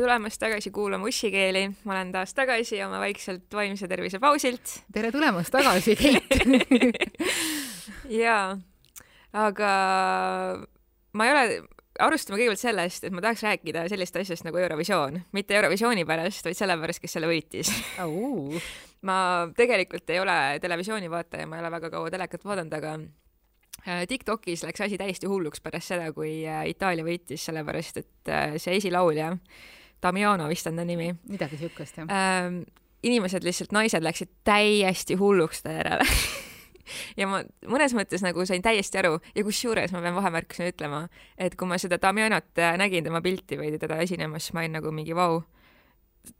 tere tulemast tagasi kuulama ussikeeli, ma olen taas tagasi oma vaikselt vaimse tervise pausilt. tere tulemast tagasi, Keit! Jaa, aga ma ei ole, alustame kõigepealt sellest, et ma tahaks rääkida sellist asjast nagu Eurovisioon, mitte Eurovisiooni pärast, vaid sellepärast, kes selle võitis. Ma tegelikult ei ole televisiooni vaataja, ma ei ole väga kaua telekat vaadanud, aga äh, TikTokis läks asi täiesti hulluks pärast seda, kui äh, Itaalia võitis, sellepärast et äh, see esilaulja, Damiano vist on ta nimi. midagi siukest, jah ähm,. inimesed lihtsalt, naised läksid täiesti hulluks ta järele ja ma mõnes mõttes nagu sain täiesti aru ja kusjuures ma pean vahemärkusena ütlema, et kui ma seda Damianot äh, nägin, tema pilti või teda esinemas, siis ma olin nagu mingi vau wow,,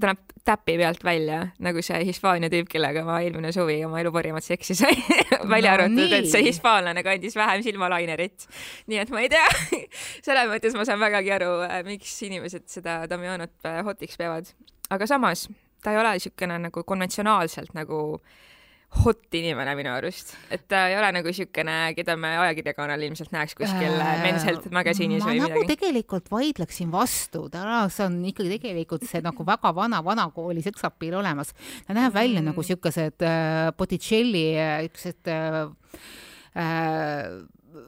ta näeb täpi pealt välja nagu see Hispaania tüüp, kellega ma eelmine suvi oma elu parimat seksi sain välja no, arvatud, et see hispaanlane kandis vähem silmalainerit. nii et ma ei tea selles mõttes ma saan vägagi aru, äh, miks inimesed seda Damianot äh, hotiks peavad. aga samas ta ei ole niisugune nagu konventsionaalselt nagu äh, hot inimene minu arust, et ta ei ole nagu siukene, keda me ajakirjakanal ilmselt näeks kuskil äh, Men's Health Magazine'is või nagu midagi. tegelikult vaidleksin vastu, ta on ikkagi tegelikult see nagu väga vana, vanakooli seksapiil olemas. ta näeb välja mm. nagu siukesed äh, Botticelli, siuksed äh, äh,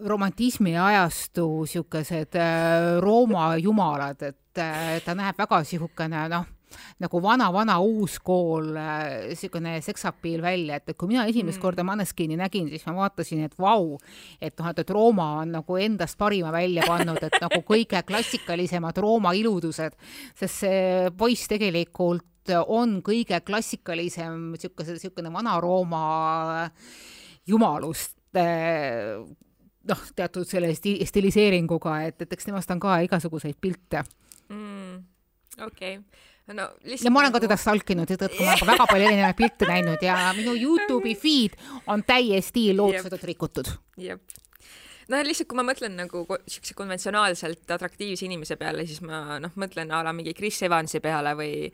romantismi ajastu siukesed äh, Rooma jumalad, et äh, ta näeb väga siukene noh nagu vana-vana uus kool, niisugune äh, seksapiil välja, et, et kui mina esimest mm. korda Maneskini nägin, siis ma vaatasin, et vau, et noh, et, et Rooma on nagu endast parima välja pannud, et nagu kõige klassikalisemad Rooma iludused, sest see poiss tegelikult on kõige klassikalisem niisuguse, niisugune Vana-Rooma jumalust äh, noh, teatud selle sti stiliseeringuga, et, et eks temast on ka igasuguseid pilte mm,. Okei. Okay no lihtsalt ja ma olen ka nagu teda stalkinud, seetõttu ma olen ka väga palju erinevaid pilte näinud ja minu Youtube'i feed on täiesti lootusetult rikutud. jep. Noh, lihtsalt kui ma mõtlen nagu siukse konventsionaalselt atraktiivse inimese peale, siis ma noh, mõtlen a la mingi Chris Evansi peale või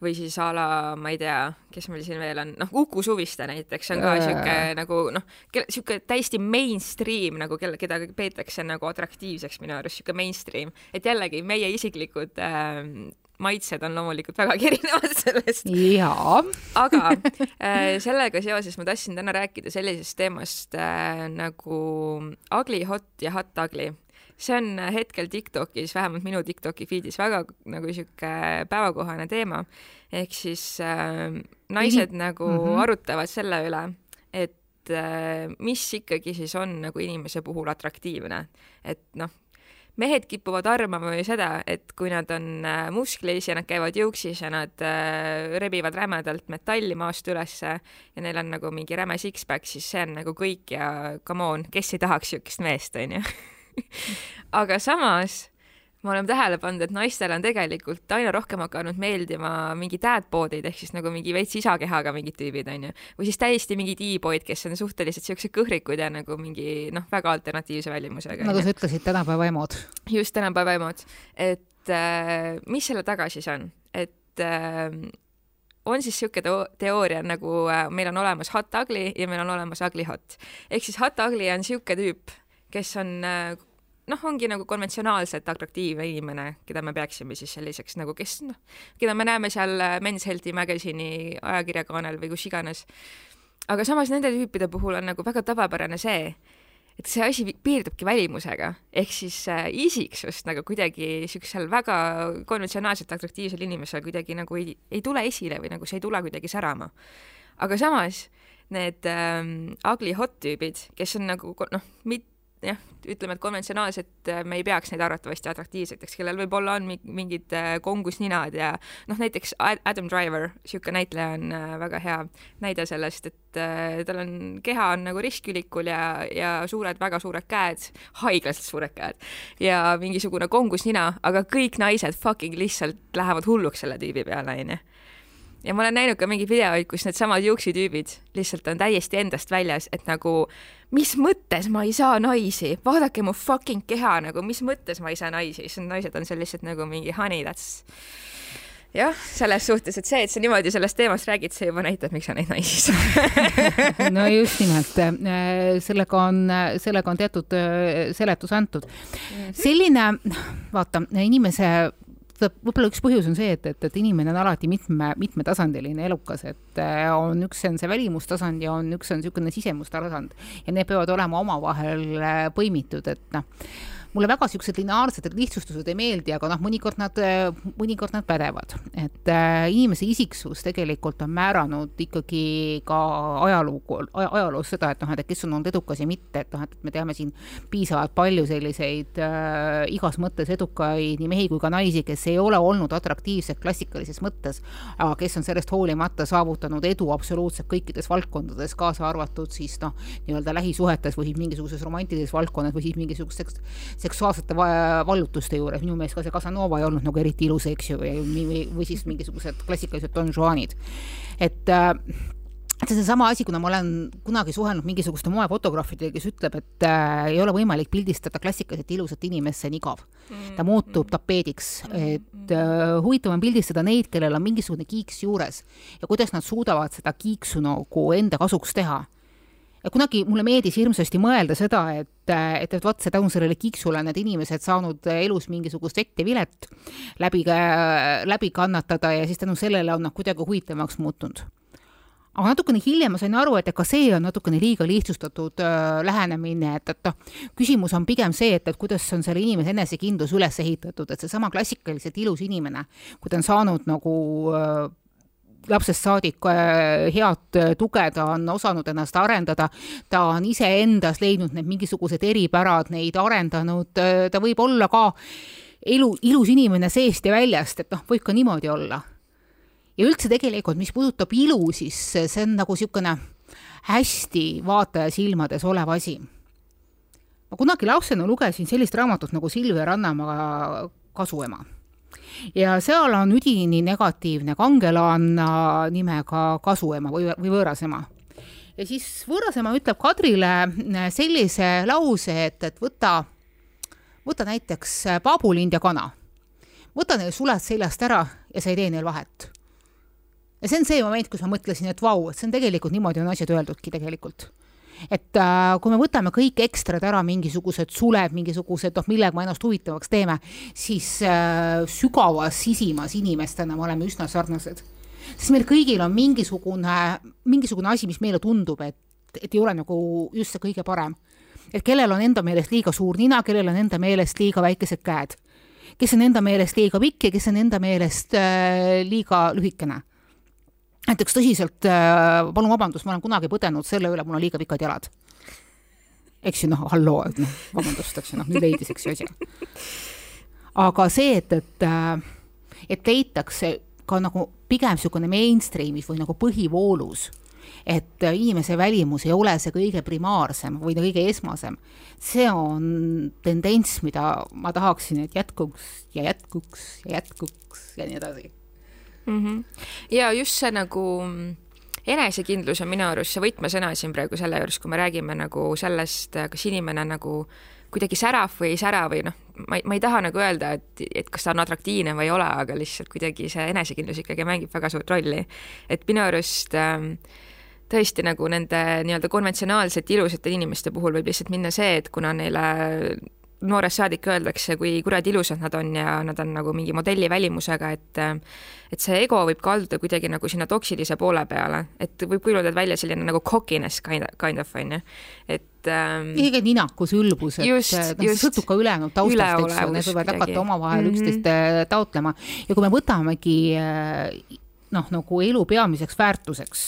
või siis a la, ma ei tea, kes meil siin veel on, noh, Uku Suviste näiteks on ka äh. sihuke nagu noh, sihuke täiesti mainstream nagu kelle, keda peetakse nagu atraktiivseks minu arust, sihuke mainstream, et jällegi meie isiklikud äh, maitsed on loomulikult vägagi erinevad sellest. jaa. aga äh, sellega seoses ma tahtsin täna rääkida sellisest teemast äh, nagu ugly hot ja hot ugly see on hetkel Tiktokis, vähemalt minu Tiktoki feed'is väga nagu sihuke päevakohane teema. ehk siis äh, naised nagu mm -hmm. arutavad selle üle, et äh, mis ikkagi siis on nagu inimese puhul atraktiivne. et noh, mehed kipuvad arvama ju seda, et kui nad on äh, musklis ja nad käivad juuksis ja nad äh, rebivad rämedalt metalli maast ülesse ja neil on nagu mingi räme six-pack, siis see on nagu kõik ja come on, kes ei tahaks niisugust meest, onju aga samas ma olen tähele pannud, et naistele on tegelikult aina rohkem hakanud meeldima mingi dad-body'd ehk siis nagu mingi veits isakehaga mingid tüübid onju, või siis täiesti mingid e-boyd, kes on suhteliselt siuksed kõhrikud ja nagu mingi noh, väga alternatiivse välimusega. nagu sa ütlesid, tänapäeva emod. just, tänapäeva emod, et äh, mis selle taga siis on, et äh, on siis niisugune teooria nagu äh, meil on olemas hot ugly ja meil on olemas ugly hot. ehk siis hot ugly on niisugune tüüp, kes on äh, noh, ongi nagu konventsionaalselt atraktiivne inimene, keda me peaksime siis selliseks nagu, kes noh, keda me näeme seal äh, Men's Healthi Magazine'i ajakirjakaanel või kus iganes. aga samas nende tüüpide puhul on nagu väga tavapärane see, et see asi piirdubki välimusega, ehk siis äh, isiksust nagu kuidagi siuksel väga konventsionaalselt atraktiivsel inimesel kuidagi nagu ei, ei tule esile või nagu see ei tule kuidagi särama. aga samas need ähm, ugly hot tüübid, kes on nagu noh, mit-, jah, ütleme, et konventsionaalselt äh, me ei peaks neid arvatavasti atraktiivseteks, kellel võib-olla on mingid äh, kongusninad ja noh, näiteks Adam Driver, niisugune näitleja on äh, väga hea näide sellest, et tal on, keha on nagu ristkülikul ja, ja suured, väga suured käed, haiglaselt suured käed ja mingisugune kongusnina, aga kõik naised fucking lihtsalt lähevad hulluks selle tüübi peale, onju ja ma olen näinud ka mingeid videoid, kus needsamad juuksitüübid lihtsalt on täiesti endast väljas, et nagu mis mõttes ma ei saa naisi, vaadake mu fucking keha nagu, mis mõttes ma ei saa naisi, siis naised on seal lihtsalt nagu mingi honey, that's jah, selles suhtes, et see, et sa niimoodi sellest teemast räägid, see juba näitab, miks sa neid naisi ei saa no just nimelt, äh, sellega on, sellega on teatud äh, seletus antud. Mhm. selline, vaata, inimese võib-olla üks põhjus on see, et, et, et inimene on alati mitme, mitmetasandiline elukas, et äh, on üks on see välimustasand ja on üks on niisugune sisemustasand ja need peavad olema omavahel äh, põimitud, et noh mulle väga niisugused lineaarsed lihtsustused ei meeldi, aga noh, mõnikord nad, mõnikord nad pädevad. et äh, inimese isiksus tegelikult on määranud ikkagi ka ajalugu, ajaloos seda, et noh, et kes on olnud edukas ja mitte, et noh, et me teame siin piisavalt palju selliseid äh, igas mõttes edukaid nii mehi kui ka naisi, kes ei ole olnud atraktiivsed klassikalises mõttes, aga kes on sellest hoolimata saavutanud edu absoluutselt kõikides valdkondades, kaasa arvatud siis noh, nii-öelda lähisuhetes või mingisuguses romantilises valdkonnas või siis mingisuguseks seksuaalsete vallutuste juures, minu meelest ka see Casanova ei olnud nagu eriti ilus, eks ju, või, või siis mingisugused klassikalised Don Juanid. et äh, see on seesama asi, kuna ma olen kunagi suhelnud mingisuguste moefotograafidega, kes ütleb, et äh, ei ole võimalik pildistada klassikaliselt ilusat inimest, see on igav. ta muutub mm. tapeediks, et äh, huvitav on pildistada neid, kellel on mingisugune kiiks juures ja kuidas nad suudavad seda kiiksu nagu enda kasuks teha ja kunagi mulle meeldis hirmsasti mõelda seda, et, et, et vot see tänu sellele kiksule on need inimesed saanud elus mingisugust vett ja vilet läbi, läbi kannatada ja siis tänu sellele on nad kuidagi huvitavamaks muutunud. aga natukene hiljem ma sain aru, et ka see on natukene liiga lihtsustatud äh, lähenemine, et, et noh, küsimus on pigem see, et, et kuidas on selle inimese enesekindlus üles ehitatud, et seesama klassikaliselt ilus inimene, kui ta on saanud nagu äh, lapsest saadik äh, head äh, tuge, ta on osanud ennast arendada, ta on iseendas leidnud need mingisugused eripärad, neid arendanud, äh, ta võib olla ka elu, ilus inimene seest ja väljast, et noh, võib ka niimoodi olla. ja üldse tegelikult, mis puudutab ilu, siis see on nagu niisugune hästi vaataja silmades olev asi. ma kunagi lapsena lugesin sellist raamatut nagu Silvia Rannamaa Kasuema ja seal on üdini negatiivne kangelanna nimega kasuema või, või võõrasema. ja siis võõrasema ütleb Kadrile sellise lause, et, et võta, võta näiteks paabulind ja kana. võta neil suled seljast ära ja sa ei tee neil vahet. ja see on see moment, kus ma mõtlesin, et vau, et see on tegelikult niimoodi on asjad öeldudki tegelikult et äh, kui me võtame kõik ekstrad ära, mingisugused suled, mingisugused, noh, millega me ennast huvitavaks teeme, siis äh, sügavas sisimas inimestena me oleme üsna sarnased. sest meil kõigil on mingisugune, mingisugune asi, mis meile tundub, et, et ei ole nagu just see kõige parem. et kellel on enda meelest liiga suur nina, kellel on enda meelest liiga väikesed käed, kes on enda meelest liiga pikk ja kes on enda meelest äh, liiga lühikene näiteks tõsiselt äh,, palun vabandust, ma olen kunagi põdenud selle üle, mul on liiga pikad jalad. eks ju, noh, halloo, et noh, vabandust, eks ju, noh, nüüd leidis, eks ju, asja. aga see, et, et, äh, et leitakse ka nagu pigem niisugune mainstream'is või nagu põhivoolus, et äh, inimese välimus ei ole see kõige primaarsem või kõige esmasem, see on tendents, mida ma tahaksin, et jätkuks ja jätkuks ja jätkuks ja nii edasi mm. -hmm. ja just see nagu enesekindlus on minu arust see võtmesõna siin praegu selle juures, kui me räägime nagu sellest, kas inimene nagu kuidagi särav või ei sära või noh, ma ei, ma ei taha nagu öelda, et, et kas ta on atraktiivne või ei ole, aga lihtsalt kuidagi see enesekindlus ikkagi mängib väga suurt rolli. et minu arust äh, tõesti nagu nende nii-öelda konventsionaalsete ilusate inimeste puhul võib lihtsalt minna see, et kuna neile noorest saadik öeldakse, kui kuradi ilusad nad on ja nad on nagu mingi modelli välimusega, et et see ego võib kalduda kuidagi nagu sinna toksilise poole peale, et võib kujuneda välja selline nagu cockiness kind of, kind of on ju, et ähm, isegi ninakus, ülbus, et noh, sõltub ka ülejäänud taustast, eks ju, need võivad hakata omavahel mm -hmm. üksteist äh, taotlema. Ja kui me võtamegi äh, noh, nagu elu peamiseks väärtuseks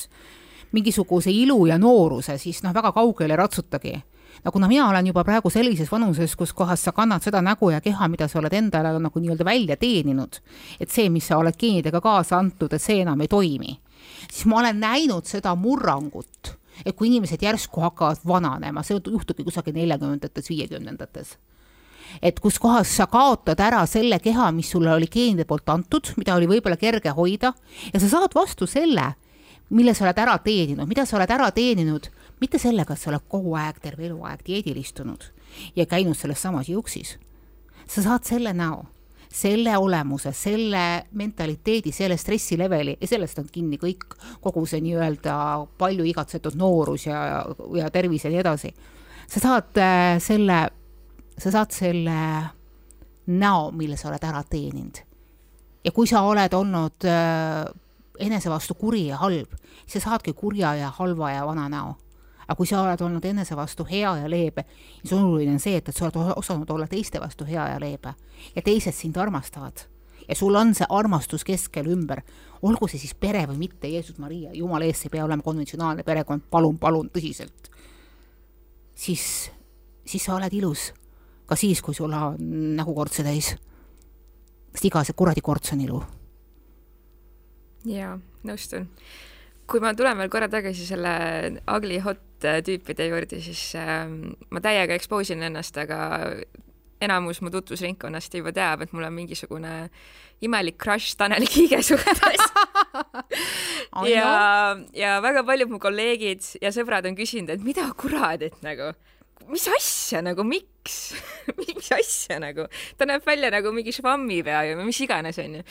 mingisuguse ilu ja nooruse, siis noh, väga kaugele ei ratsutagi no kuna mina olen juba praegu sellises vanuses, kus kohas sa kannad seda nägu ja keha, mida sa oled endale nagu nii-öelda välja teeninud, et see, mis sa oled geenidega kaasa antud, et see enam ei toimi, siis ma olen näinud seda murrangut, et kui inimesed järsku hakkavad vananema, see juhtubki kusagil neljakümnendates, viiekümnendates et kus kohas sa kaotad ära selle keha, mis sulle oli geenide poolt antud, mida oli võib-olla kerge hoida ja sa saad vastu selle, mille sa oled ära teeninud, mida sa oled ära teeninud mitte sellega, et sa oled kogu aeg, terve eluaeg dieedil istunud ja käinud selles samas juuksis. sa saad selle näo, selle olemuse, selle mentaliteedi, selle stressileveli ja sellest on kinni kõik, kogu see nii-öelda palju igatsetud noorus ja, ja tervis ja nii edasi. sa saad äh, selle, sa saad selle näo, mille sa oled ära teeninud ja kui sa oled olnud äh, enese vastu kuri ja halb, siis sa saadki kurja ja halva ja vana näo. Aga kui sa oled olnud enese vastu hea ja leebe, siis oluline on see, et, et sa oled osanud olla teiste vastu hea ja leebe ja teised sind armastavad ja sul on see armastus keskel ümber, olgu see siis pere või mitte, Jeesus Maria, jumala eest, see ei pea olema konventsionaalne perekond, palun, palun, tõsiselt. siis, siis sa oled ilus, ka siis, kui sul on nägu kortse täis. sest iga see kuradi korts on ilu. jaa, nõustun. Kui ma tulen veel korra tagasi selle ugly hot tüüpide juurde, siis äh, ma täiega expose in ennast, aga enamus mu tutvusringkonnast juba teab, et mul on mingisugune imelik crush Tanel Kiige suhtes. Ja, ja väga paljud mu kolleegid ja sõbrad on küsinud, et mida kuradit nagu, mis asja nagu, miks? Mis asja nagu, ta näeb välja nagu mingi švammipea või mis iganes, onju.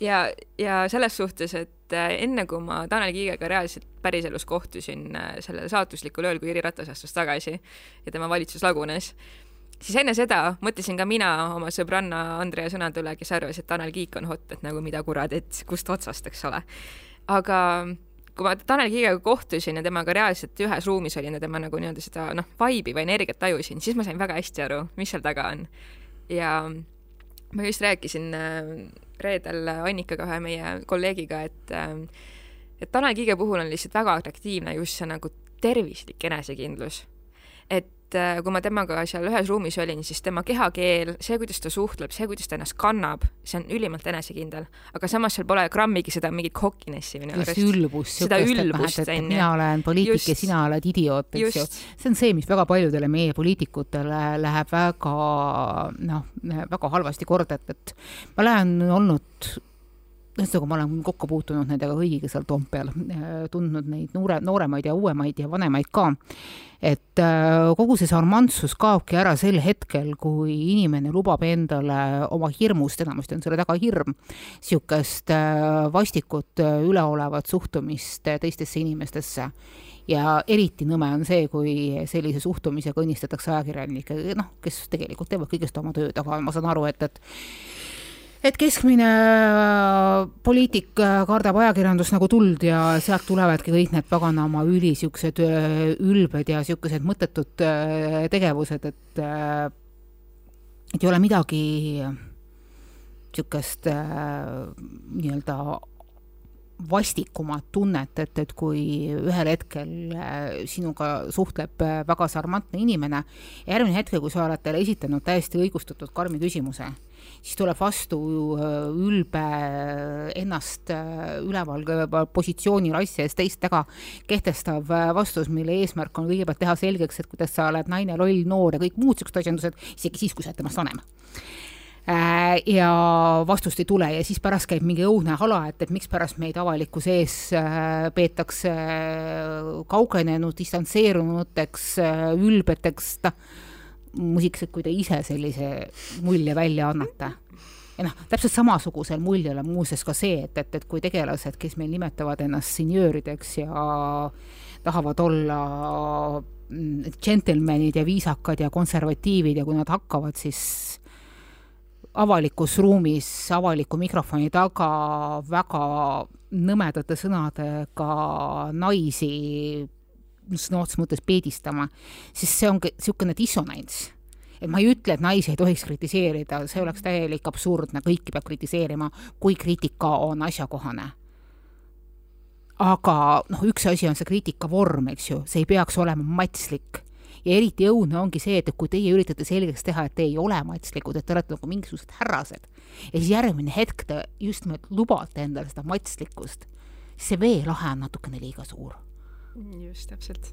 Ja, ja selles suhtes, et äh, enne kui ma Tanel Kiigega reaalselt päriselus kohtusin äh, sellel saatuslikul ööl, kui Jüri Ratas astus tagasi ja tema valitsus lagunes siis enne seda mõtlesin ka mina oma sõbranna Andrea sõnade üle, kes arvas, et Tanel Kiik on hot, et nagu mida kuradit, kust otsast, eks ole. aga kui ma Tanel Kiigega kohtusin ja temaga reaalselt ühes ruumis olin ja tema nagu nii-öelda seda noh, vibe'i või energiat tajusin, siis ma sain väga hästi aru, mis seal taga on. ja ma just rääkisin äh, reedel Annikaga, ühe meie kolleegiga, et äh, et Tanel Kiige puhul on lihtsalt väga atraktiivne just see nagu tervislik enesekindlus. et et äh, kui ma temaga seal ühes ruumis olin, siis tema kehakeel, see, kuidas ta suhtleb, see, kuidas ta ennast kannab, see on ülimalt enesekindel. aga samas seal pole grammigi seda mingit cockiness'i minu arust. ülbust. seda ülbust, on ju. mina olen poliitik ja sina oled idioot, eks ju. see on see, mis väga paljudele meie poliitikutele läheb väga noh, väga halvasti korda, et, et ma olen olnud ühesõnaga, ma olen kokku puutunud nendega kõigiga seal Toompeal, tundnud neid noore, nooremaid ja uuemaid ja vanemaid ka et äh, kogu see sarmantsus kaobki ära sel hetkel, kui inimene lubab endale oma hirmust, enamasti on selle taga hirm, niisugust äh, vastikut, äh, üleolevat suhtumist teistesse inimestesse. Ja eriti nõme on see, kui sellise suhtumisega õnnistatakse ajakirjanikke, noh, kes tegelikult teevad kõigest oma tööd, aga ma saan aru, et, et et keskmine äh, poliitik äh, kardab ajakirjandust nagu tuld ja sealt tulevadki kõik need paganama üli siuksed äh, ülbed ja siukesed mõttetud tegevused, et et ei ole midagi siukest nii-öelda vastikumat tunnet, et, et kui ühel hetkel sinuga suhtleb väga sarmantne inimene, järgmine hetk, kui sa oled talle esitanud täiesti õigustatud karmi küsimuse siis tuleb vastu äh, ülbe äh, ennast äh, üleval positsioonil asja ees teist taga kehtestav vastus, mille eesmärk on kõigepealt teha selgeks, et kuidas sa oled naine, loll, noor ja kõik muud siuksed asjandused, isegi siis, kui sa oled temast vanem. Ja vastust ei tule ja siis pärast käib mingi õudne hala, et, et mikspärast meid avalikkuse ees peetakse kaugenenud, distantseerunuteks, ülbeteks, noh musiks, et kui te ise sellise mulje välja annate. ja noh, täpselt samasugusel muljel on muuseas ka see, et, et, et kui tegelased, kes meil nimetavad ennast senjöörideks ja tahavad olla džentelmenid ja viisakad ja konservatiivid ja kui nad hakkavad siis avalikus ruumis avaliku mikrofoni taga väga nõmedate sõnadega naisi sõna otseses mõttes peedistama, siis see on niisugune dissonants et ma ei ütle, et naisi ei tohiks kritiseerida, see oleks täielik absurdne, kõiki peab kritiseerima, kui kriitika on asjakohane. aga noh, üks asi on see kriitika vorm, eks ju, see ei peaks olema matslik. ja eriti õudne ongi see, et kui teie üritate selgeks teha, et te ei ole matslikud, et te olete nagu mingisugused härrased ja siis järgmine hetk te just nimelt lubate endale seda matslikkust, see veelahe on natukene liiga suur just, täpselt.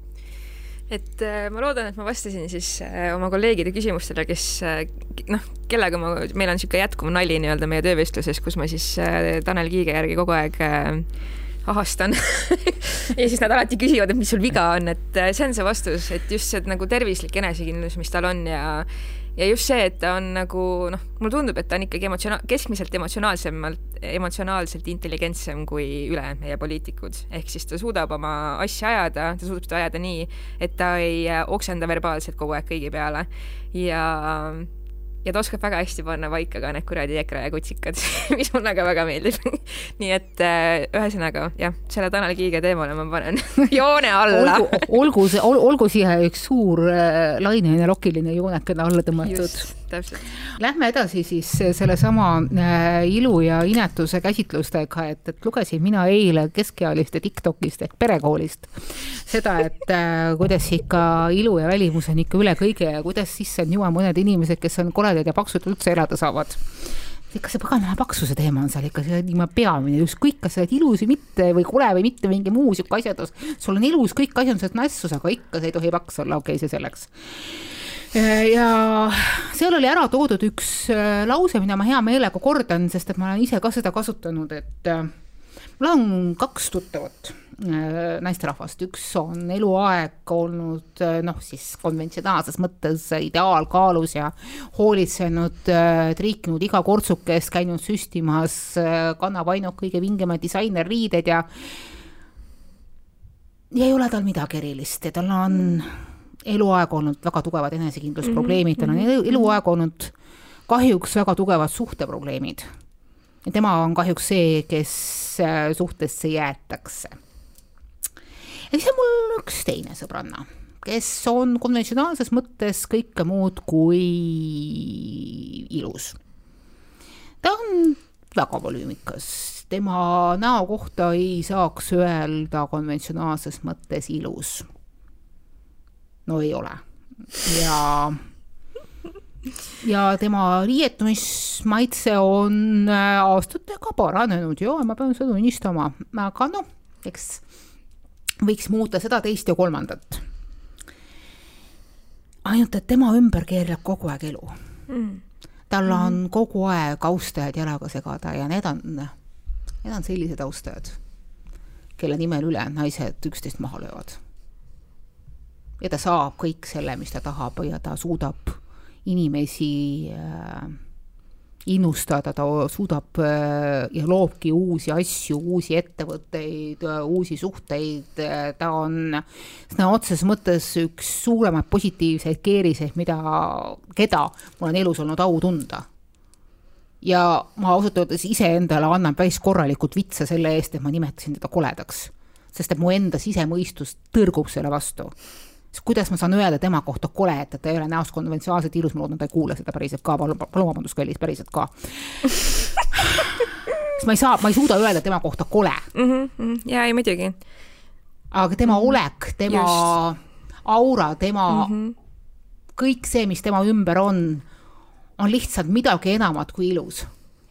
et äh, ma loodan, et ma vastasin siis äh, oma kolleegide küsimustele, kes äh, noh, kellega ma, meil on niisugune jätkuv nali nii-öelda meie töövestluses, kus ma siis Tanel Kiige järgi kogu aeg ahastan ja siis nad alati küsivad, et mis sul viga on, et see on see vastus, et just see nagu tervislik enesekindlus, mis tal on ja ja just see, et ta on nagu noh, mulle tundub, et ta on ikkagi emotsionaal, keskmiselt emotsionaalsemalt, emotsionaalselt intelligentsem kui ülejäänud meie poliitikud. ehk siis ta suudab oma asja ajada, ta suudab seda ajada nii, et ta ei oksenda verbaalselt kogu aeg kõigi peale ja ja ta oskab väga hästi panna paika ka need kuradi EKRE kutsikad mis mulle ka väga meeldib. Nii et äh, ühesõnaga jah, selle Tanel Kiige teemale ma panen joone alla. Olgu, olgu see ol,, olgu siia üks suur äh, laineline lokiline joonekene alla tõmmatud. Täpselt. Lähme edasi siis sellesama äh, ilu ja inetuse käsitlustega, et, et lugesin mina eile keskealiste Tiktokist ehk perekoolist seda, et äh, kuidas ikka ilu ja välimus on ikka üle kõige ja kuidas sisse on juua mõned inimesed, kes on koledad ja paksud üldse elada saavad ikka see pagana paksuse teema on seal ikka niimoodi peamine, ükskõik, kas sa oled ilus või mitte või kole või mitte, mingi muu sihuke asjandus. sul on ilus kõik asjandused nassus, aga ikka sa ei tohi paks olla, okei okay,, see selleks ja seal oli ära toodud üks äh, lause, mida ma hea meelega kordan, sest et ma olen ise ka seda kasutanud, et äh, mul on kaks tuttavat Äh, naisterahvast, üks on eluaeg olnud äh, noh, siis konventsionaalses mõttes ideaalkaalus ja hoolitsenud, äh, triikinud iga kortsukest, käinud süstimas, kannab ainult kõige vingemaid disainerriideid ja ja ei ole tal midagi erilist ja tal on eluaeg olnud väga tugevad enesekindlusprobleemid, tal on mhm, eluaeg mhm. olnud kahjuks väga tugevad suhteprobleemid. ja tema on kahjuks see, kes suhtesse jäetakse ja siis on mul üks teine sõbranna, kes on konventsionaalses mõttes kõike muud kui ilus. ta on väga volüümikas, tema näo kohta ei saaks öelda konventsionaalses mõttes ilus. No ei ole ja ja tema riietumismaitse on äh, aastatega paranenud ja ma pean seda tunnistama, aga noh, eks võiks muuta seda, teist ja kolmandat. ainult, et tema ümber keerleb kogu aeg elu mm.. tal on mm. kogu aeg austajad jalaga segada ja need on, need on sellised austajad, kelle nimel ülejäänud naised üksteist maha löövad. Ja ta saab kõik selle, mis ta tahab ja ta suudab inimesi äh, innustada, ta suudab äh, ja loobki uusi asju, uusi ettevõtteid, uusi suhteid, äh, ta on sõna otseses mõttes üks suuremaid positiivseid keeriseid, mida, keda mul on elus olnud au tunda. ja ma ausalt öeldes iseendale annan päris korralikult vitsa selle eest, et ma nimetasin teda koledaks. sest et mu enda sisemõistus tõrgub selle vastu siis kuidas ma saan öelda tema kohta kole, et ta ei ole näost konventsionaalselt ilus, ma loodan, ta ei kuule seda päriselt ka, palun, palun vabandust, kallis, päriselt ka sest ma ei saa, ma ei suuda öelda tema kohta kole mm. -hmm. ja ei muidugi. aga tema mm -hmm. olek, tema Just. aura, tema mm, -hmm. kõik see, mis tema ümber on, on lihtsalt midagi enamat kui ilus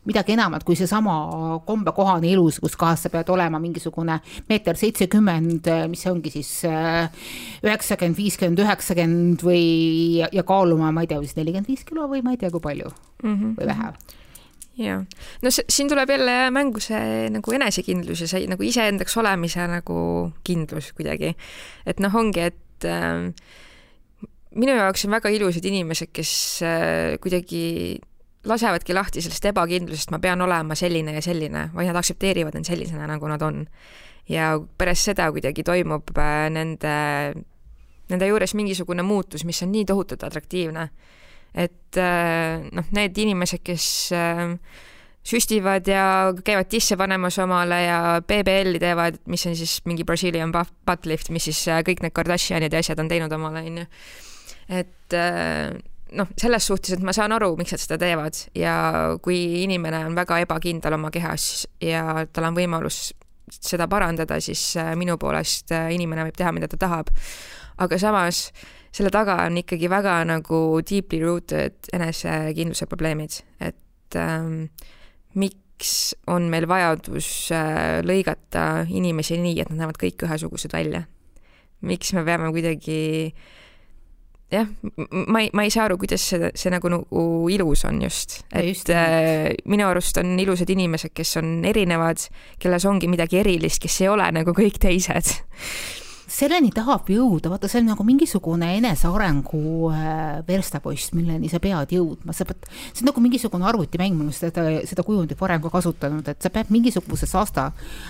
midagi enamat kui seesama kombekohane ilus, kus kohas sa pead olema mingisugune meeter seitsekümmend, mis ongi siis äh, üheksakümmend, viiskümmend, üheksakümmend või, ja kaaluma, ma ei tea, vist nelikümmend viis kilo või ma ei tea, kui palju mm -hmm. või vähe ja no see, siin tuleb jälle mängu see nagu enesekindlus ja see nagu iseendaks olemise nagu kindlus kuidagi. et noh, ongi, et äh, minu jaoks on väga ilusad inimesed, kes äh, kuidagi lasevadki lahti sellest ebakindlusest, ma pean olema selline ja selline, vaid nad aktsepteerivad end sellisena, nagu nad on. ja pärast seda kuidagi toimub äh, nende, nende juures mingisugune muutus, mis on nii tohutult atraktiivne. et äh, noh, need inimesed, kes äh, süstivad ja käivad tisse panemas omale ja BBL-i teevad, mis on siis mingi Brazilian butt lift, mis siis kõik need Kardashianid ja asjad on teinud omale, onju. et noh, selles suhtes, et ma saan aru, miks nad seda teevad ja kui inimene on väga ebakindel oma kehas ja tal on võimalus seda parandada, siis äh, minu poolest äh, inimene võib teha, mida ta tahab. aga samas selle taga on ikkagi väga nagu deeply rooted enesekindluse probleemid, et ähm, miks on meil vajadus äh, lõigata inimesi nii, et nad näevad kõik ühesugused välja? miks me peame kuidagi äh, jah, ma ei, ma ei saa aru, kuidas see, see nagu, nagu ilus on just, et just, äh, minu arust on ilusad inimesed, kes on erinevad, kelles ongi midagi erilist, kes ei ole nagu kõik teised. Selleni tahab jõuda, vaata, see on nagu mingisugune enesearengu äh, verstapost, milleni sa pead jõudma, sa pead, see on nagu mingisugune arvutimäng, ma olen seda, seda kujundit varem ka kasutanud, et sa pead mingisuguse saasta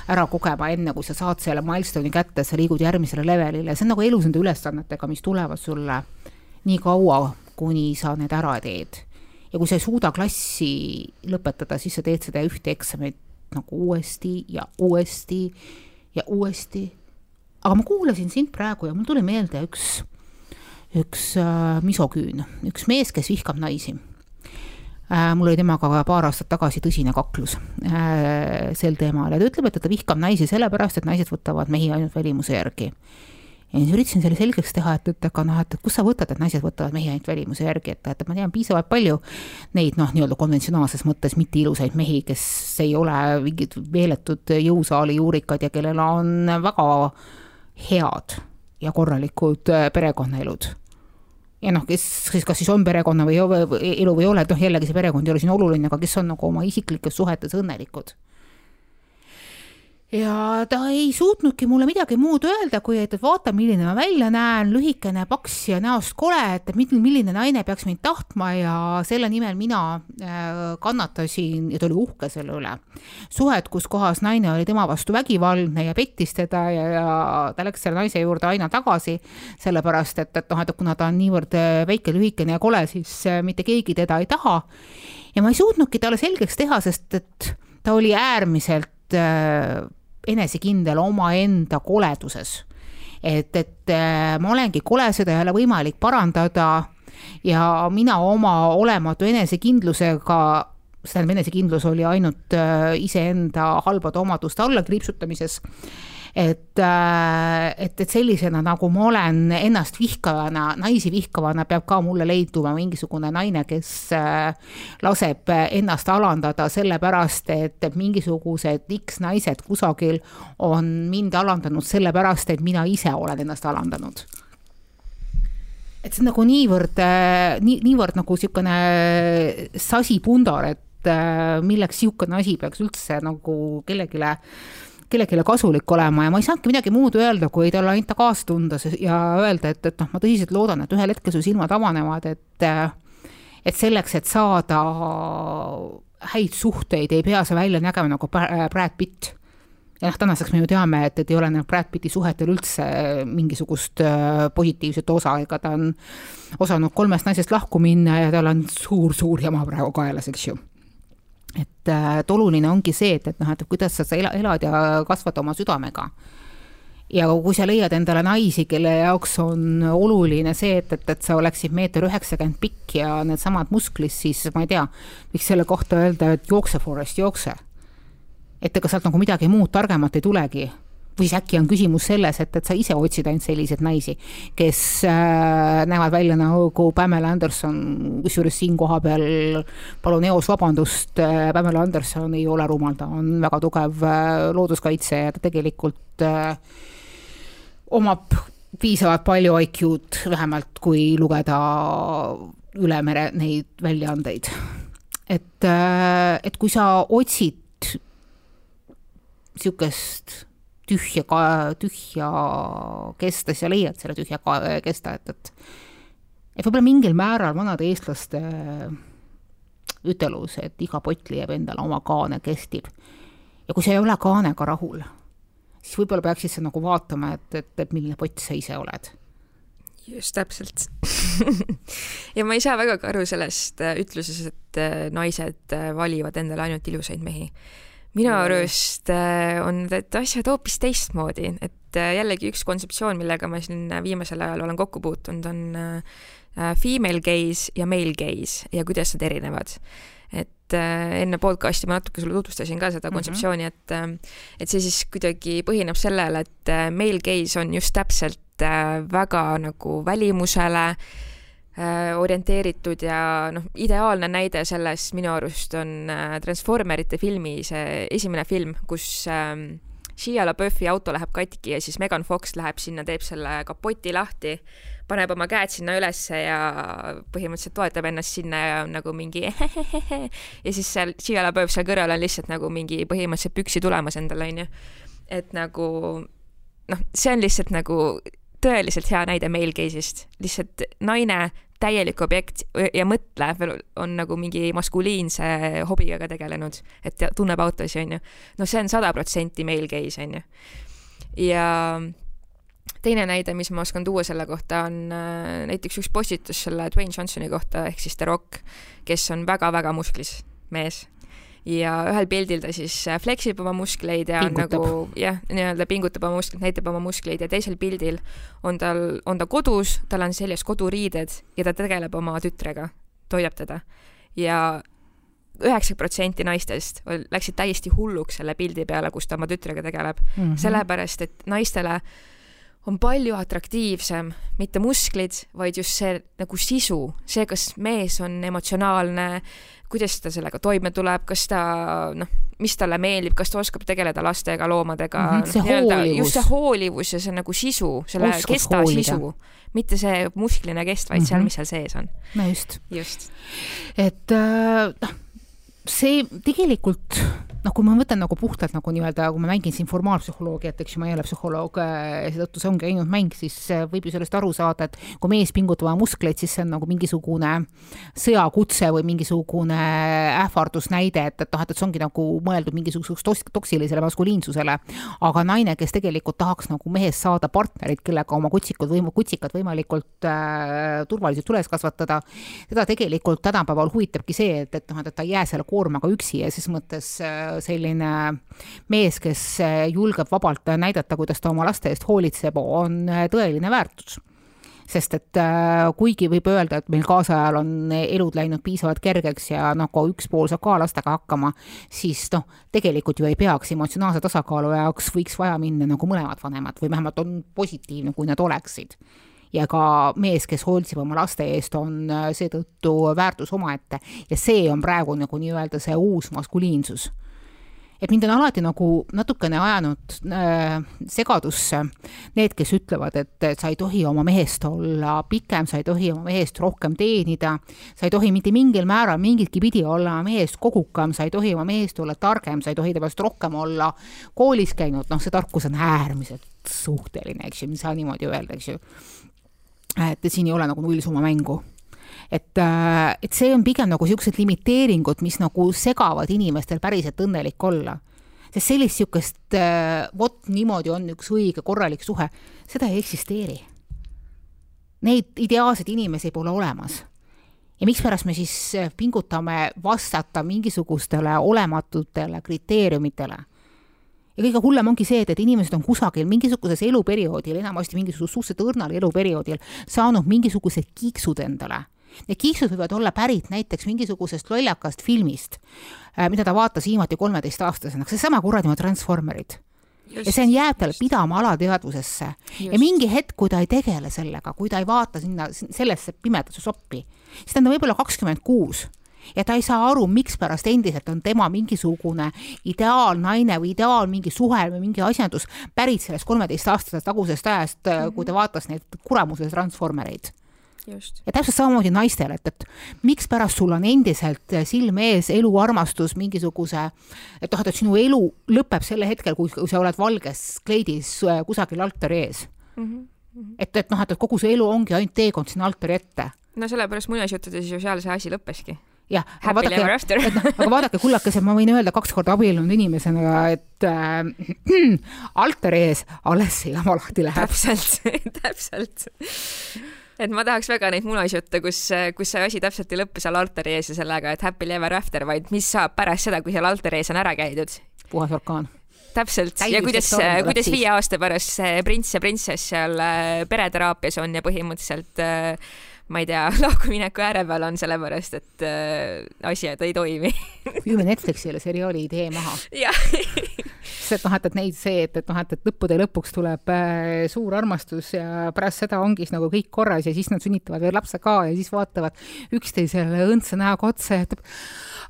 ära kogema, enne kui sa saad selle milstone'i kätte, sa liigud järgmisele levelile, see on nagu elus nende ülesannetega, mis tulevad sulle nii kaua, kuni sa need ära teed. ja kui sa ei suuda klassi lõpetada, siis sa teed seda ühte eksamit nagu uuesti ja uuesti ja uuesti. aga ma kuulasin sind praegu ja mul tuli meelde üks, üks äh, misoküün, üks mees, kes vihkab naisi äh,. mul oli temaga paar aastat tagasi tõsine kaklus äh, sel teemal ja ta ütleb, et ta vihkab naisi sellepärast, et naised võtavad mehi ainult välimuse järgi ja siis üritasin selle selgeks teha, et, et aga noh, et kust sa võtad, et naised võtavad mehi ainult välimuse järgi, et, et ma tean piisavalt palju neid noh, nii-öelda konventsionaalses mõttes mitte ilusaid mehi, kes ei ole mingid meeletud jõusaali juurikad ja kellel on väga head ja korralikud äh, perekonnaelud. Ja noh, kes siis kas siis on perekonna või elu või ei ole, et noh, jällegi see perekond ei ole siin oluline, aga kes on nagu oma isiklikes suhetes õnnelikud ja ta ei suutnudki mulle midagi muud öelda, kui et, vaata, milline ma välja näen, lühikene, paks ja näost kole, et milline naine peaks mind tahtma ja selle nimel mina äh, kannatasin ja ta oli uhke selle üle. suhet, kus kohas naine oli tema vastu vägivaldne ja pettis teda ja, ja ta läks selle naise juurde aina tagasi, sellepärast et, et noh, et kuna ta on niivõrd äh, väike, lühikene ja kole, siis äh, mitte keegi teda ei taha. ja ma ei suutnudki talle selgeks teha, sest et ta oli äärmiselt enesekindel omaenda koleduses. et, et äh, ma olengi kole, seda ei ole võimalik parandada ja mina oma olematu enesekindlusega tähendab, enesekindlus oli ainult äh, iseenda halbade omaduste allakriipsutamises et, äh, et, et sellisena, nagu ma olen ennast vihkavana, naisi vihkavana, peab ka mulle leiduma mingisugune naine, kes äh, laseb ennast alandada sellepärast, et mingisugused X naised kusagil on mind alandanud sellepärast, et mina ise olen ennast alandanud. Et see on nagu niivõrd, äh, nii, niivõrd nagu niisugune sasipundar, et milleks niisugune asi peaks üldse nagu kellelegi kellelegi kasulik olema ja ma ei saanudki midagi muud öelda, kui talle anda kaastunde ja öelda, et, et noh, ma tõsiselt loodan, et ühel hetkel su silmad avanevad, et et selleks, et saada häid suhteid, ei pea sa välja nägema nagu Brad Pitt. ja noh, tänaseks me ju teame, et, et ei ole neil Brad Pitti suhetel üldse mingisugust äh, positiivset osa, ega ta on osanud kolmest naisest lahku minna ja tal on suur-suur jama praegu kaelas, eks ju et, äh, et oluline ongi see, et, et noh, et kuidas sa, sa elad ja kasvad oma südamega. ja kui sa leiad endale naisi, kelle jaoks on oluline see, et, et, et sa oleksid meeter üheksakümmend pikk ja needsamad musklid, siis ma ei tea, võiks selle kohta öelda, et jookse, Forest, jookse. et ega sealt nagu midagi muud targemat ei tulegi või siis äkki on küsimus selles, et, et sa ise otsid ainult selliseid naisi, kes äh, näevad välja nagu Pamela Anderson, kusjuures siin kohapeal palun eos vabandust äh,, Pamela Anderson ei ole rumal, ta on väga tugev äh, looduskaitse ja ta tegelikult äh, omab piisavalt palju IQ-d, vähemalt kui lugeda üle mere neid väljaandeid. et, äh, et kui sa otsid niisugust tühja, tühja kesta, siis sa leiad selle tühja kesta, et, et et võib-olla mingil määral vanade eestlaste ütelus, et iga pott leiab endale oma kaane, kestib. ja kui sa ei ole kaanega rahul, siis võib-olla peaksid sa nagu vaatama, et, et, et milline pott sa ise oled. Just täpselt. Ja ma ei saa väga ka aru sellest äh, ütlusest, et äh, naised äh, valivad endale ainult ilusaid mehi minu arust äh, on need asjad hoopis teistmoodi, et äh, jällegi üks kontseptsioon, millega ma siin viimasel ajal olen kokku puutunud, on äh, female gaze ja male gaze ja kuidas nad erinevad. et enne podcast'i ma natuke sulle tutvustasin ka seda mhm. kontseptsiooni, et, et see siis kuidagi põhineb sellele, et male gaze on just täpselt väga nagu välimusele Äh, orienteeritud ja noh, ideaalne näide sellest minu arust on äh, Transformerite filmi see esimene film, kus ähm, Shia LaBeoufi auto läheb katki ja siis Megan Fox läheb sinna, teeb selle kapoti lahti, paneb oma käed sinna ülesse ja põhimõtteliselt toetab ennast sinna ja on nagu mingi ja siis seal Shia LaBeouf seal kõrval on lihtsalt nagu mingi põhimõtteliselt püksi tulemas endale, onju. et nagu noh, see on lihtsalt nagu tõeliselt hea näide male case'ist, lihtsalt naine täielik objekt ja mõtlev on nagu mingi maskuliinse hobiga tegelenud, et tunneb autosid, onju. noh, see on sada protsenti male gaze, onju. ja teine näide, mis ma oskan tuua selle kohta, on äh, näiteks üks postitus selle Dwayne Johnsoni kohta ehk siis The Rock, kes on väga-väga musklis mees ja ühel pildil ta siis äh, fleksib oma muskleid ja Pingutab. nagu jah, nii-öelda pingutab oma muskleid, näitab oma muskleid ja teisel pildil on tal, on ta kodus, tal on seljas koduriided ja ta tegeleb oma tütrega, toidab teda. ja üheksa protsenti naistest läksid täiesti hulluks selle pildi peale, kus ta oma tütrega tegeleb mm. -hmm. sellepärast et naistele on palju atraktiivsem mitte musklid, vaid just see nagu sisu, see, kas mees on emotsionaalne, kuidas ta sellega toime tuleb, kas ta noh, mis talle meeldib, kas ta oskab tegeleda lastega, loomadega Mhm, noh, see hoolivus. just see hoolivus ja see nagu sisu, selle Oskus kesta hoolida. sisu, mitte see muskline kest, vaid mm -hmm. seal, Mhm. mis seal sees on. no just just. et äh, noh, see tegelikult noh, kui ma mõtlen nagu puhtalt nagu nii-öelda, kui ma mängin siin formaalpsühholoogiat, eks ju, ma ei ole psühholoog äh, seetõttu see ongi ainult mäng, siis äh, võib ju sellest aru saada, et kui mees pingutab oma muskleid, siis see on nagu mingisugune sõjakutse või mingisugune ähvardusnäide, et, et noh, et, et see ongi nagu mõeldud mingisuguseks toksilisele maskuliinsusele. aga naine, kes tegelikult tahaks nagu mehest saada partnerit, kellega oma kutsikud või kutsikad võimalikult äh, turvaliselt üles kasvatada, teda tegelikult tänapäeval huvitabki see, et, et noh, et ta ei jää selle koormaga üksi ja ses mõttes äh, selline mees, kes äh, julgeb vabalt näidata, kuidas ta oma laste eest hoolitseb, on äh, tõeline väärtus. Sest et kuigi võib öelda, et meil kaasajal on elud läinud piisavalt kergeks ja nagu üks pool saab ka lastega hakkama, siis noh, tegelikult ju ei peaks emotsionaalse tasakaalu jaoks võiks vaja minna nagu mõlemad vanemad või vähemalt on positiivne, kui nad oleksid ja ka mees, kes hoolitseb oma laste eest, on äh, seetõttu väärtus omaette. Ja see on praegu nagu nii-öelda see uus maskuliinsus. et mind on alati nagu natukene ajanud äh, segadusse need, kes ütlevad, et, sa ei tohi oma mehest olla pikem, sa ei tohi oma mehest rohkem teenida, sa ei tohi mitte mingil määral mingitki pidi olla mehest kogukam, sa ei tohi oma mehest olla targem, sa ei tohi temast rohkem olla koolis käinud, noh, see tarkus on äärmiselt suhteline, eks ju, ei saa niimoodi öelda, eks ju et siin ei ole nagu nullsumma mängu. et, et see on pigem nagu niisugused limiteeringud, mis nagu segavad inimestel päriselt õnnelik olla. sest sellist niisugust, vot niimoodi on üks õige korralik suhe, seda ei eksisteeri. Neid ideaalseid inimesi pole olemas. ja mikspärast me siis pingutame vastata mingisugustele olematutele kriteeriumitele ja kõige hullem ongi see, et, et inimesed on kusagil mingisuguses eluperioodil, enamasti mingisugusel suhteliselt õrnal eluperioodil, saanud mingisugused kiiksud endale. Need kiiksud võivad olla pärit näiteks mingisugusest lollakast filmist, mida ta vaatas viimati kolmeteistaastasena, seesama kuradi Transformerid. ja see on, jääb talle pidama alateadvusesse Just. ja mingi hetk, kui ta ei tegele sellega, kui ta ei vaata sinna, sellesse pimedasse soppi, siis ta on võib-olla kakskümmend kuus ja ta ei saa aru, mikspärast endiselt on tema mingisugune ideaalnaine või ideaal mingi suhe või mingi asjandus pärit sellest kolmeteistaastasest tagusest ajast mm, -hmm. kui ta vaatas neid kuramuse transformereid. ja täpselt samamoodi naistel, et, et mikspärast sul on endiselt silme ees eluarmastus mingisuguse, et noh, et sinu elu lõpeb selle hetkel, kui, sa oled valges kleidis kusagil altari ees mm. -hmm. et, et noh, et kogu see elu ongi ainult teekond sinna altari ette. no sellepärast muinasjuttudes ju seal see asi lõppeski jah, aga vaadake, no, aga vaadake, kullakesed, ma võin öelda kaks korda abiellunud inimesena, et äh, altari ees alles see jama lahti läheb. täpselt täpselt. et ma tahaks väga neid muinasjutte, kus, kus see asi täpselt ei lõppe seal altari ees ja sellega, et happy ever after, vaid mis saab pärast seda, kui seal altari ees on ära käidud. puhas orkaan täpselt ja kuidas, kuidas viie aasta pärast see prints ja printsess seal äh, pereteraapias on ja põhimõtteliselt äh, ma ei tea, lahkumineku ääre peal on sellepärast, et äh, asjad ei toimi müüme Netflixile seriaali idee maha. et noh, et, et neid see, et, et noh, et, et lõppude lõpuks tuleb äh, suur armastus ja pärast seda ongi siis nagu kõik korras ja siis nad sünnitavad veel lapse ka ja siis vaatavad üksteisele õndsa näoga otsa ja ütleb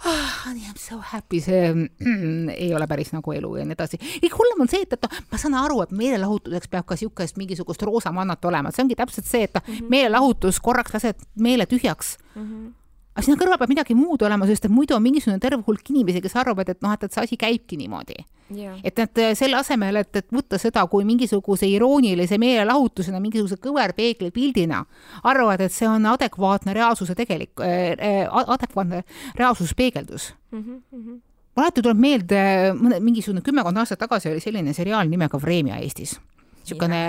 ah, I am so happy, see mm, ei ole päris nagu elu ja nii edasi. kõige hullem on see, et, et noh, ma saan aru, et meelelahutuseks peab ka niisugust mingisugust roosamannat olema, see ongi täpselt see, et noh mm -hmm., meelelahutus korraks lased meele tühjaks mm. -hmm aga sinna kõrval peab midagi muud olema, sest et muidu on mingisugune terve hulk inimesi, kes arvavad, et noh, et, et see asi käibki niimoodi yeah.. et nad selle asemel, et, et võtta seda kui mingisuguse iroonilise meelelahutusena, mingisuguse kõverpeegli pildina, arvavad, et see on adekvaatne reaalsuse tegelik äh,, adekvaatne reaalsuspeegeldus mm. -hmm. alati tuleb meelde, mõne, mingisugune kümmekond aastat tagasi oli selline seriaal nimega Vremja Eestis niisugune,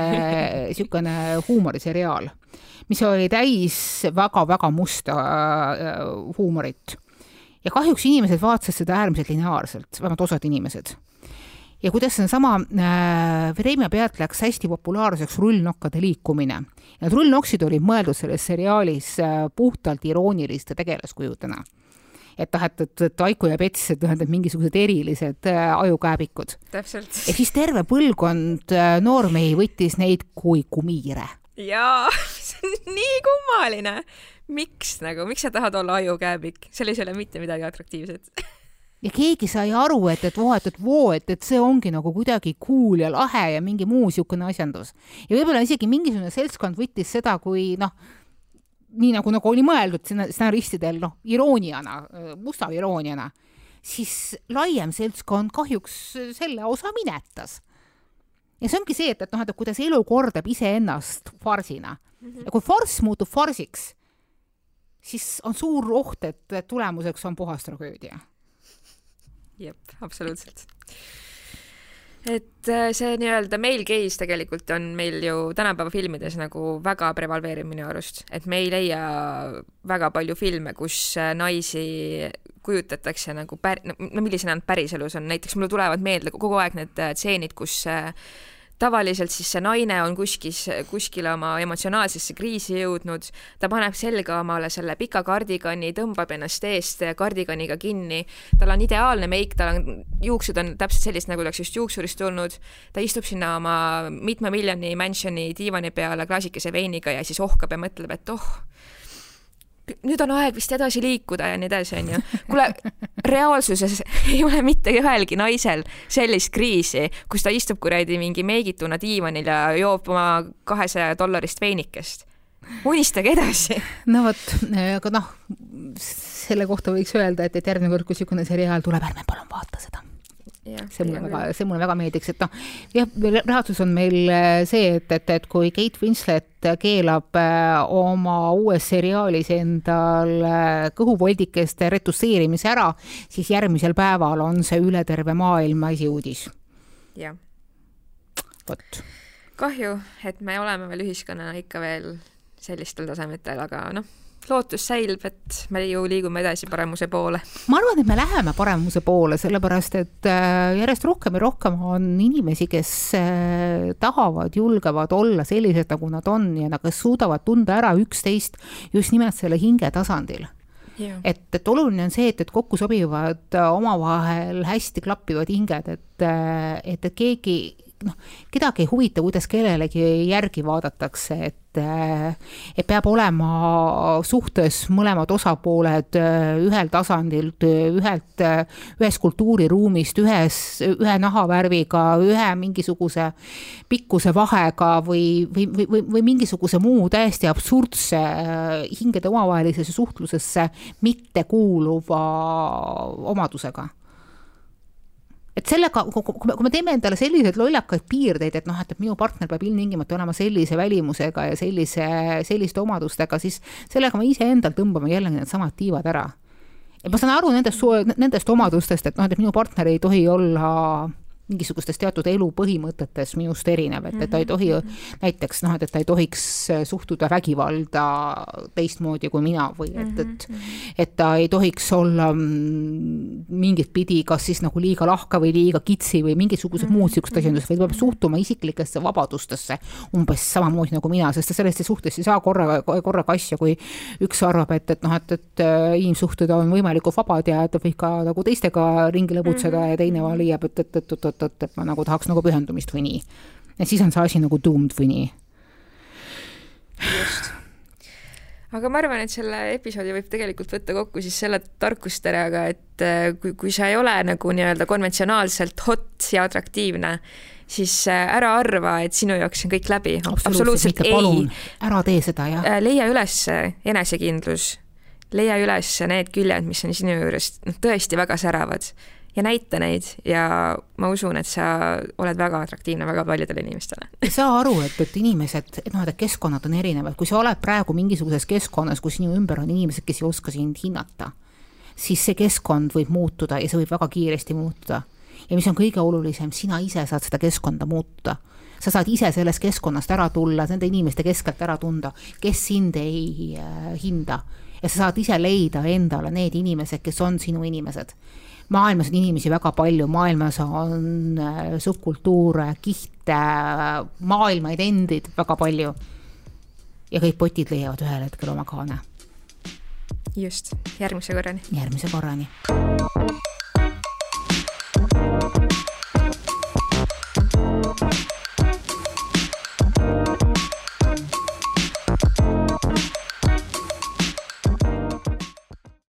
niisugune huumoriseriaal, mis oli täis väga-väga musta äh, huumorit. ja kahjuks inimesed vaatasid seda äärmiselt lineaarselt, vähemalt osad inimesed ja kuidas seesama äh, Vremja pealt läks hästi populaarseks rullnokkade liikumine. Need rullnoksid olid mõeldud selles seriaalis äh, puhtalt irooniliste tegelaskujudena. Et noh, et, et, et Aiku ja Pets, et noh, et mingisugused erilised äh, ajukääbikud. täpselt. ja siis terve põlvkond äh, noormehi võttis neid kui kumiire. jaa, see on nii kummaline. miks nagu, miks sa tahad olla ajukääbik, selles ei ole mitte midagi atraktiivset ja keegi sai aru, et, et voh, et, et voo, et, et see ongi nagu kuidagi cool ja lahe ja mingi muu niisugune asjandus. ja võib-olla isegi mingisugune seltskond võttis seda kui noh, nii nagu, nagu oli mõeldud stsenaristidel, noh, irooniana, musta irooniana, siis laiem seltskond kahjuks selle osa minetas. ja see ongi see, et, et noh, et kuidas elu kordab iseennast farsina mm. -hmm. ja kui farss muutub farsiks, siis on suur oht, et tulemuseks on puhas tragöödia jep, absoluutselt. Et äh, see nii-öelda male gaze tegelikult on meil ju tänapäeva filmides nagu väga prevaleeriv minu arust, et me ei leia väga palju filme, kus äh, naisi kujutatakse nagu pär-, no millisena nad päriselus on, näiteks mulle tulevad meelde kogu aeg need äh, stseenid, kus tavaliselt siis see naine on kuskis, kuskile oma emotsionaalsesse kriisi jõudnud, ta paneb selga omale selle pika kardigani, tõmbab ennast eest kardiganiga kinni, tal on ideaalne meik, tal on, juuksed on täpselt sellised, nagu oleks just juuksurist tulnud, ta istub sinna oma mitme miljoni mansioni diivani peale klaasikese veiniga ja siis ohkab ja mõtleb, et oh, nüüd on aeg vist edasi liikuda ja nii edasi, onju. kuule, reaalsuses ei ole mitte ühelgi naisel sellist kriisi, kus ta istub kuradi mingi meigituna diivanil ja joob oma kahesaja dollarist veinikest. unistage edasi. no vot, aga noh, selle kohta võiks öelda, et, et järgmine kord, kui niisugune seriaal tuleb, ärme palun vaata seda see mulle väga, see mulle väga meeldiks, et noh, jah, reaalsus on meil äh, see, et, et, et kui Kate Winslet keelab äh, oma uues seriaalis endal äh, kõhuvoldikeste retusseerimise ära, siis järgmisel päeval on see üle terve maailma esiuudis. jah. vot. kahju, et me oleme veel ühiskonnana ikka veel sellistel tasemetel, aga noh lootus säilib, et me ju liigume edasi paremuse poole. ma arvan, et me läheme paremuse poole, sellepärast et äh, järjest rohkem ja rohkem on inimesi, kes äh, tahavad, julgevad olla sellised, nagu nad on ja nad suudavad tunda ära üksteist just nimelt selle hinge tasandil Yeah. et, et oluline on see, et, et kokku sobivad omavahel hästi klappivad hinged, et, et, et keegi noh, kedagi ei huvita, kuidas kellelegi järgi vaadatakse, et et peab olema suhtes mõlemad osapooled ühel tasandil, ühelt, ühest kultuuriruumist, ühes, ühe nahavärviga, ühe mingisuguse pikkuse vahega või, või, või, või mingisuguse muu täiesti absurdse hingede omavahelisesse suhtlusesse mittekuuluva omadusega et sellega, kui me teeme endale selliseid lollakaid piirdeid, et noh, et, et minu partner peab ilmtingimata olema sellise välimusega ja sellise, selliste omadustega, siis sellega me iseendal tõmbame jällegi needsamad tiivad ära. ja ma saan aru nendest, nendest omadustest, et noh, et minu partner ei tohi olla mingisugustes teatud elu põhimõtetes minust erinev, et, et ta ei tohi näiteks noh, et, et ta ei tohiks suhtuda vägivalda teistmoodi kui mina või et, et et ta ei tohiks olla mingit pidi kas siis nagu liiga lahka või liiga kitsi või mingisugused muud niisugused asjandused, vaid peab suhtuma isiklikesse vabadustesse umbes samamoodi nagu mina, sest sellest suhtest ei saa korraga, korraga asja, kui üks arvab, et, et noh, et, et inimsuhted on võimalikult vabad ja ta võib ka nagu teistega ringi lõbutseda ja teine leiab, et, et, et, et, et oot-oot, et ma nagu tahaks nagu pühendumist või nii. et siis on see asi nagu doomed või nii. just. aga ma arvan, et selle episoodi võib tegelikult võtta kokku siis selle tarkusterega, et äh, kui, kui sa ei ole nagu nii-öelda konventsionaalselt hot ja atraktiivne, siis äh, ära arva, et sinu jaoks on kõik läbi. absoluutselt ei. ära tee seda, jah. Äh, leia üles enesekindlus, leia üles need küljed, mis on sinu juures noh, tõesti väga säravad ja näita neid ja ma usun, et sa oled väga atraktiivne väga paljudele inimestele. saa aru, et, et inimesed, noh, et keskkonnad on erinevad, kui sa oled praegu mingisuguses keskkonnas, kus sinu ümber on inimesed, kes ei oska sind hinnata, siis see keskkond võib muutuda ja see võib väga kiiresti muutuda. ja mis on kõige olulisem, sina ise saad seda keskkonda muuta sa saad ise sellest keskkonnast ära tulla, nende inimeste keskelt ära tunda, kes sind ei äh, hinda. ja sa saad ise leida endale need inimesed, kes on sinu inimesed. Maailmas on inimesi väga palju, maailmas on äh, subkultuure, kihte, maailmaid endid väga palju. ja kõik potid leiavad ühel hetkel oma kaane. just, järgmise korrani. järgmise korrani.